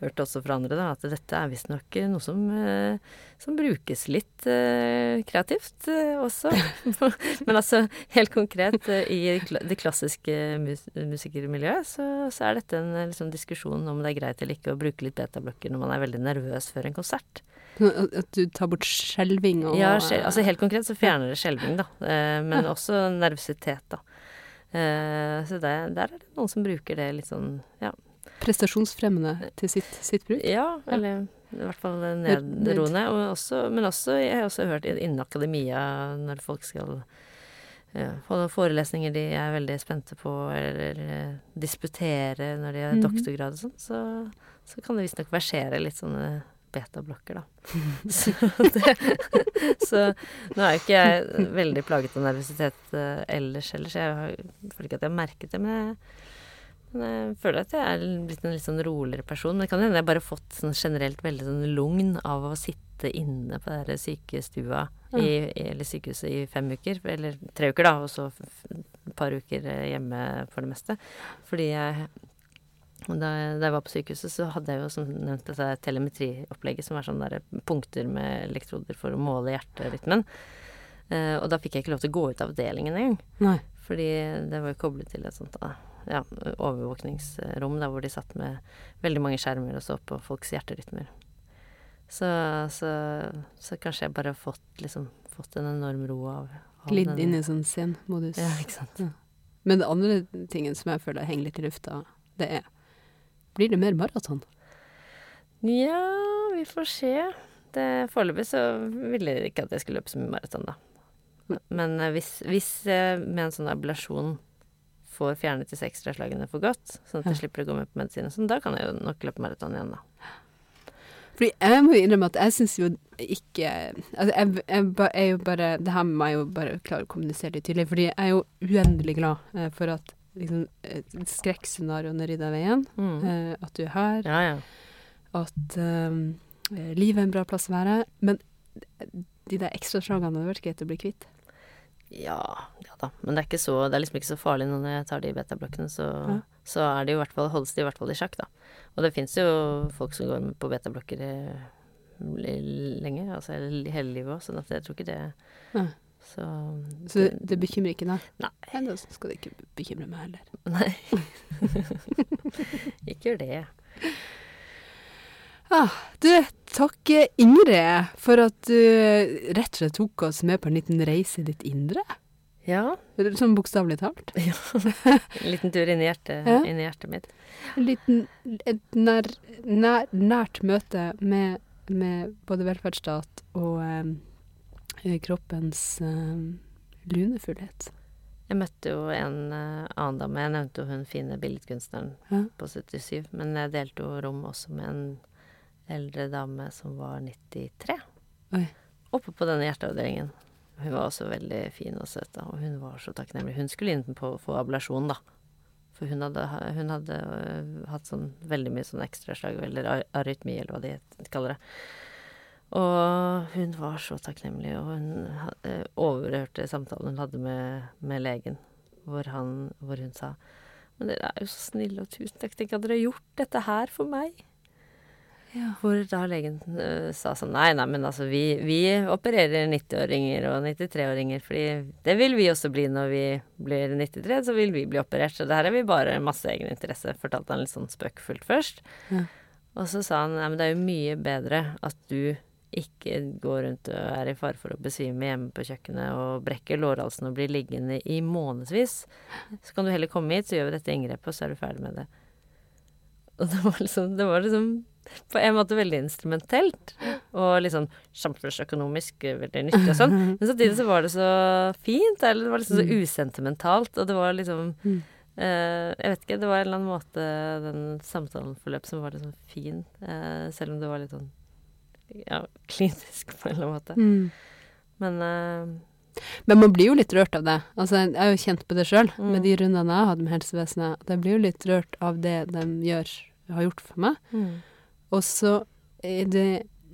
hørt også fra andre, da, at dette er visstnok noe som, eh, som brukes litt eh, kreativt eh, også. Men altså helt konkret, eh, i det klassiske mus musikermiljøet, så, så er dette en eh, liksom, diskusjon om det er greit eller ikke å bruke litt betablokker når man er veldig nervøs før en konsert. At du tar bort skjelving og Ja, skjel, altså helt konkret så fjerner det skjelving, da. Eh, men også nervøsitet, da. Eh, så det, der er det noen som bruker det litt sånn, ja. Prestasjonsfremmende til sitt, sitt bruk. Ja, eller i hvert fall nedroende. Og også, men også, jeg har også hørt innen akademia, når folk skal ja, holde forelesninger de er veldig spente på, eller disputere når de har Mhm. doktorgrad og sånn, så, så kan det visstnok versere litt sånne betablokker, da. så, det, så nå er jo ikke jeg veldig plaget av nervøsitet eh, ellers heller, så jeg føler ikke at jeg har merket det, men jeg, men jeg føler at jeg er blitt en litt sånn roligere person. Men det kan hende jeg bare har fått sånn generelt veldig sånn lugn av å sitte inne på den sykestua i, i, eller sykehuset i fem uker, eller tre uker da, og så et par uker eh, hjemme for det meste. Fordi jeg da, jeg- var på sykehuset, så hadde jeg jo som nevnt dette telemetriopplegget, som er sånne der punkter med elektroder for å måle hjerterytmen. Eh, og da fikk jeg ikke lov til å gå ut av avdelingen engang. Fordi det var jo koblet til et sånt da, ja, overvåkningsrom der hvor de satt med veldig mange skjermer og så på folks hjerterytmer. Så, så, så kanskje jeg bare har fått, liksom, fått en enorm ro av, av Glidd inn i sånn zen-modus. Ja, ikke sant. Men det andre tingen som jeg føler henger litt i lufta, det er Blir det mer maraton? Ja, vi får se. Det, foreløpig så ville jeg ikke at jeg skulle løpe så mye maraton, da. Men eh, hvis, hvis med en sånn ablasjon får fjernet disse ekstraslagene for godt, sånn at jeg slipper å gå med på medisin sånn, da kan jeg jo nok løpe maraton igjen, da. Fordi jeg må innrømme at jeg syns jo ikke Altså, jeg, jeg jeg jo bare Det her må jeg jo bare klare å kommunisere litt tydelig, fordi jeg er jo uendelig glad eh, for at liksom eh, skrekkscenarioene rydder veien. Mm. Eh, at du er her, Ja, ja. at eh, livet er en bra plass å være. Men de der ekstraslagene hadde vært greit å bli kvitt. Ja, ja da. Men det er, så, det er liksom ikke så farlig når jeg tar de betablokkene, så, Ja. så er det jo i hvert fall, holdes de i hvert fall i sjakk, da. Og det fins jo folk som går på betablokker eh, lenge, altså hele livet òg, sånn at jeg tror ikke det Ja. Så, Så det, det bekymrer ikke deg? Nei. Nei, Da skal det ikke bekymre meg heller. Nei. ikke gjør det. Ah, du, takk eh, Ingrid for at du eh, rett og slett tok oss med på en liten reise i ditt indre. Ja. Sånn bokstavelig talt. Ja. En liten tur inn i hjertet, Ja. inn i hjertet mitt. En liten, et nær, nær, nært møte med, med både velferdsstat og eh, kroppens eh, lunefullhet. Jeg møtte jo en eh, annen dame. Jeg nevnte jo hun fine billedkunstneren Ja. på 77. Men jeg delte jo rom også med en eldre dame som var 93. Oi. Oppe på denne hjerteavdelingen. Hun var også veldig fin og søt, da. Og hun var så takknemlig. Hun skulle inn på å få ablasjon, da. For hun hadde, hun hadde øh, hatt sånn veldig mye sånn ekstraslag, eller arytmi, eller hva de kaller det. Og hun var så takknemlig, og hun eh, overhørte samtalen hun hadde med, med legen, hvor, han, hvor hun sa Men dere er jo så snille, og tusen takk, tenk at dere har gjort dette her for meg. Ja. Hvor da legen uh, sa sånn Nei, nei, men altså, vi, vi opererer 90-åringer og 93-åringer, fordi det vil vi også bli når vi blir 93, så vil vi bli operert. Så det her er vi bare masse egeninteresse, fortalte han litt sånn spøkefullt først. Ja. Og så sa han nei, men det er jo mye bedre at du ikke går rundt og er i fare for å besvime hjemme på kjøkkenet og brekker lårhalsen og blir liggende i månedsvis. Så kan du heller komme hit, så gjør vi dette inngrepet, og så er du ferdig med det. Og det var liksom, det var liksom på en måte veldig instrumentelt, og litt sånn samfunnsøkonomisk eh, veldig nyttig og sånn. Men samtidig så var det så fint, eller det var liksom så usentimentalt, og det var liksom Mm. eh, Jeg vet ikke, det var en eller annen måte den samtalen forløp som var liksom fin, eh, selv om det var litt sånn ja, klinisk på en eller annen måte. Mm. Men eh, Men man blir jo litt rørt av det. Altså, jeg er jo kjent på det sjøl, Mm. med de rundene jeg har hatt med helsevesenet. at Jeg blir jo litt rørt av det de gjør, har gjort for meg. Og så er det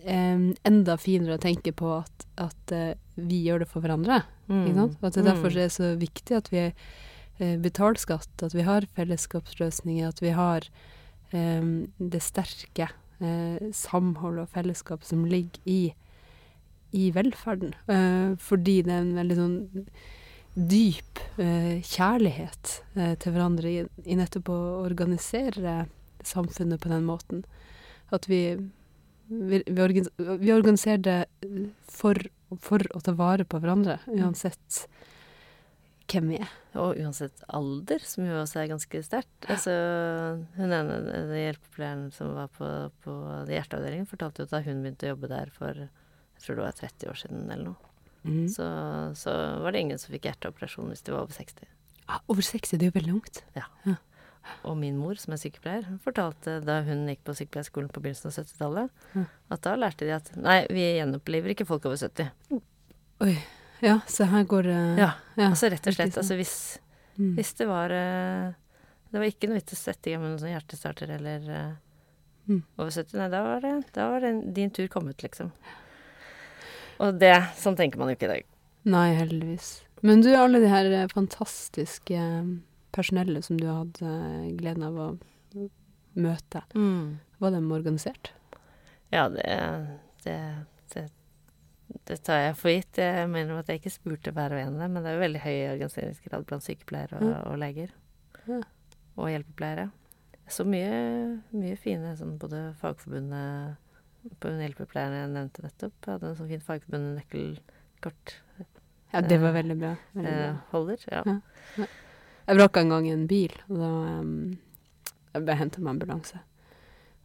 em, enda finere å tenke på at, at eh, vi gjør det for hverandre. Ikke sant? Og at det er derfor det er så viktig at vi eh, betaler skatt, at vi har fellesskapsløsninger, at vi har em, det sterke eh, samhold og fellesskap som ligger i, i velferden. Eh, fordi det er en veldig sånn dyp eh, kjærlighet eh, til hverandre i, i nettopp å organisere samfunnet på den måten. At vi, vi, vi, organiserer det for, for å ta vare på hverandre, uansett hvem vi er. Og uansett alder, som jo også er ganske sterkt. Altså, hun ene hjelpepleieren som var på, på hjerteavdelingen, fortalte jo at da hun begynte å jobbe der for jeg tror det var 30 år siden eller noe, Mm. så, så var det ingen som fikk hjerteoperasjon hvis de var over 60. Ah, over 60, det er jo veldig ungt. Og min mor, som er sykepleier, fortalte da hun gikk på sykepleierskolen på begynnelsen av 70-tallet, Ja. at da lærte de at nei, vi gjenoppliver ikke folk over 70. Oi. Ja, så her går det Ja, ja, altså rett og slett. Altså hvis, Mm. hvis det var uh, Det var ikke noe vits å sette i gang med noen sånn hjertestarter eller uh, Mm. over 70. Nei, da var det, da var det din tur kommet, liksom. Og det Sånn tenker man jo ikke i dag. Nei, heldigvis. Men du, alle de her eh, fantastiske personellet som du hadde eh, gleden av å møte, var de organisert? Ja, det, det, det det tar jeg for gitt. Jeg mener at jeg ikke spurte hver og en av dem, men det er jo veldig høy organiseringsgrad blant sykepleiere og, mm. og leger. Ja. Og hjelpepleiere. Så mye, mye fine sånn både Fagforbundet på hjelpepleierne jeg nevnte nettopp, hadde en sånn fin Fagforbundet-nøkkelkort Ja, det var veldig bra. Veldig bra. eh, holder. Ja. Ja. Jeg vraka en gang en bil, og da um, jeg ble henta med ambulanse.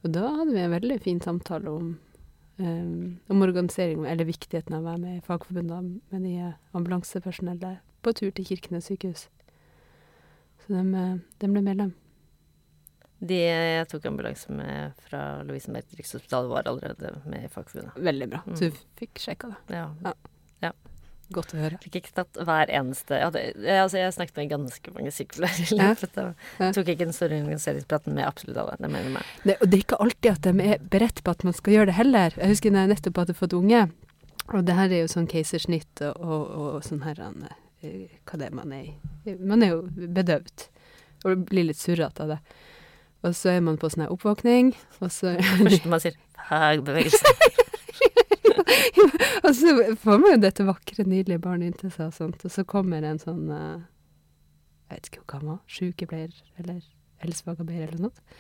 Og da hadde vi en veldig fin samtale om, um, om organisering, eller viktigheten av å være med i Fagforbundet med de eh, ambulansepersonellet på tur til Kirkenes sykehus. Så de, de ble medlem. De jeg tok ambulanse med fra Lovisenberg Rikshospitalet, var allerede med i Fagforbundet. Veldig bra. Mm. Så du fikk sjekka det. Ja. Godt å høre. Fikk ikke tatt hver eneste Jeg, hadde, jeg, altså, jeg snakket med ganske mange sykepleiere i løpet av Ja. Tok ikke den store organiseringspraten med absolutt alle. Det mener meg. Det, og det er ikke alltid at de er beredt på at man skal gjøre det heller. Jeg husker da jeg nettopp hadde fått unge, og det her er jo sånn keisersnitt og, og, og sånn her eh, Hva det er man er i? Man er jo bedøvd og blir litt surrete av det. Og så er man på sånn her oppvåkning, og så, Første man sier fagbevegelse. og så får man jo dette vakre, nydelige barnet inntil seg, og sånt, og så kommer en sånn eh, Jeg vet ikke hva han var, sykepleier eller helsefagarbeider eller noe.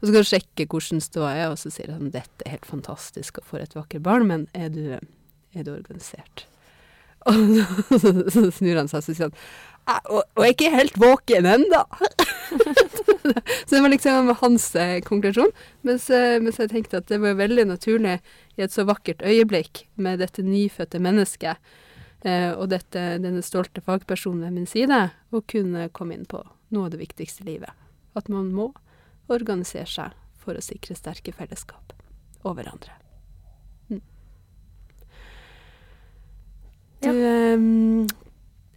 Og så kan du sjekke hvordan ståa er, og så sier han dette er helt fantastisk og for et vakkert barn, men er du, er du organisert? Og så, snur han seg og sier han og, og jeg er ikke helt våken ennå. så det var liksom hans eh, konklusjon. Mens, eh, mens jeg tenkte at det var veldig naturlig i et så vakkert øyeblikk med dette nyfødte mennesket Eh, og dette, denne stolte fagpersonen ved min side, å kunne komme inn på noe av det viktigste i livet. At man må organisere seg for å sikre sterke fellesskap og hverandre. Du, ehm,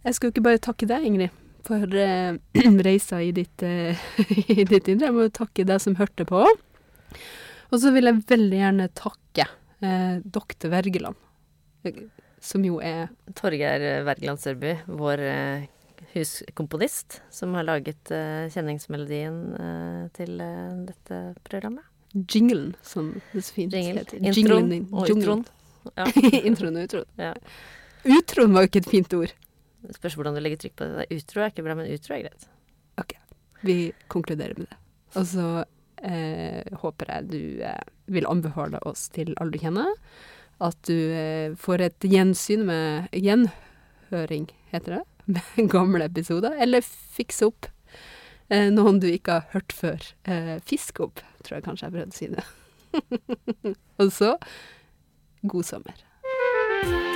jeg skal jo ikke bare takke deg, Ingrid, for eh, reisa i ditt, eh, i ditt indre. Jeg må jo takke deg som hørte på. Og så vil jeg veldig gjerne takke eh, doktor Wergeland, som jo er Torgeir Wergeland Sørby, vår eh, huskomponist, som har laget eh, kjenningsmelodien eh, til eh, dette programmet. jinglen, som det så fint Jingle. heter. Introen og utroen. Ja. Introen og utroen. Ja. Utroen var jo ikke et fint ord. Det spørs hvordan du legger trykk på det. Utro er ikke bra, men utro er greit. Ok. Vi konkluderer med det. Og så eh, håper jeg du eh, vil anbefale oss til alle du kjenner. At du eh, får et gjensyn med Gjenhøring, heter det. Med gamle episoder. Eller fikse opp eh, noen du ikke har hørt før. Eh, fiske opp, tror jeg kanskje jeg prøvde å si det. Og så god sommer.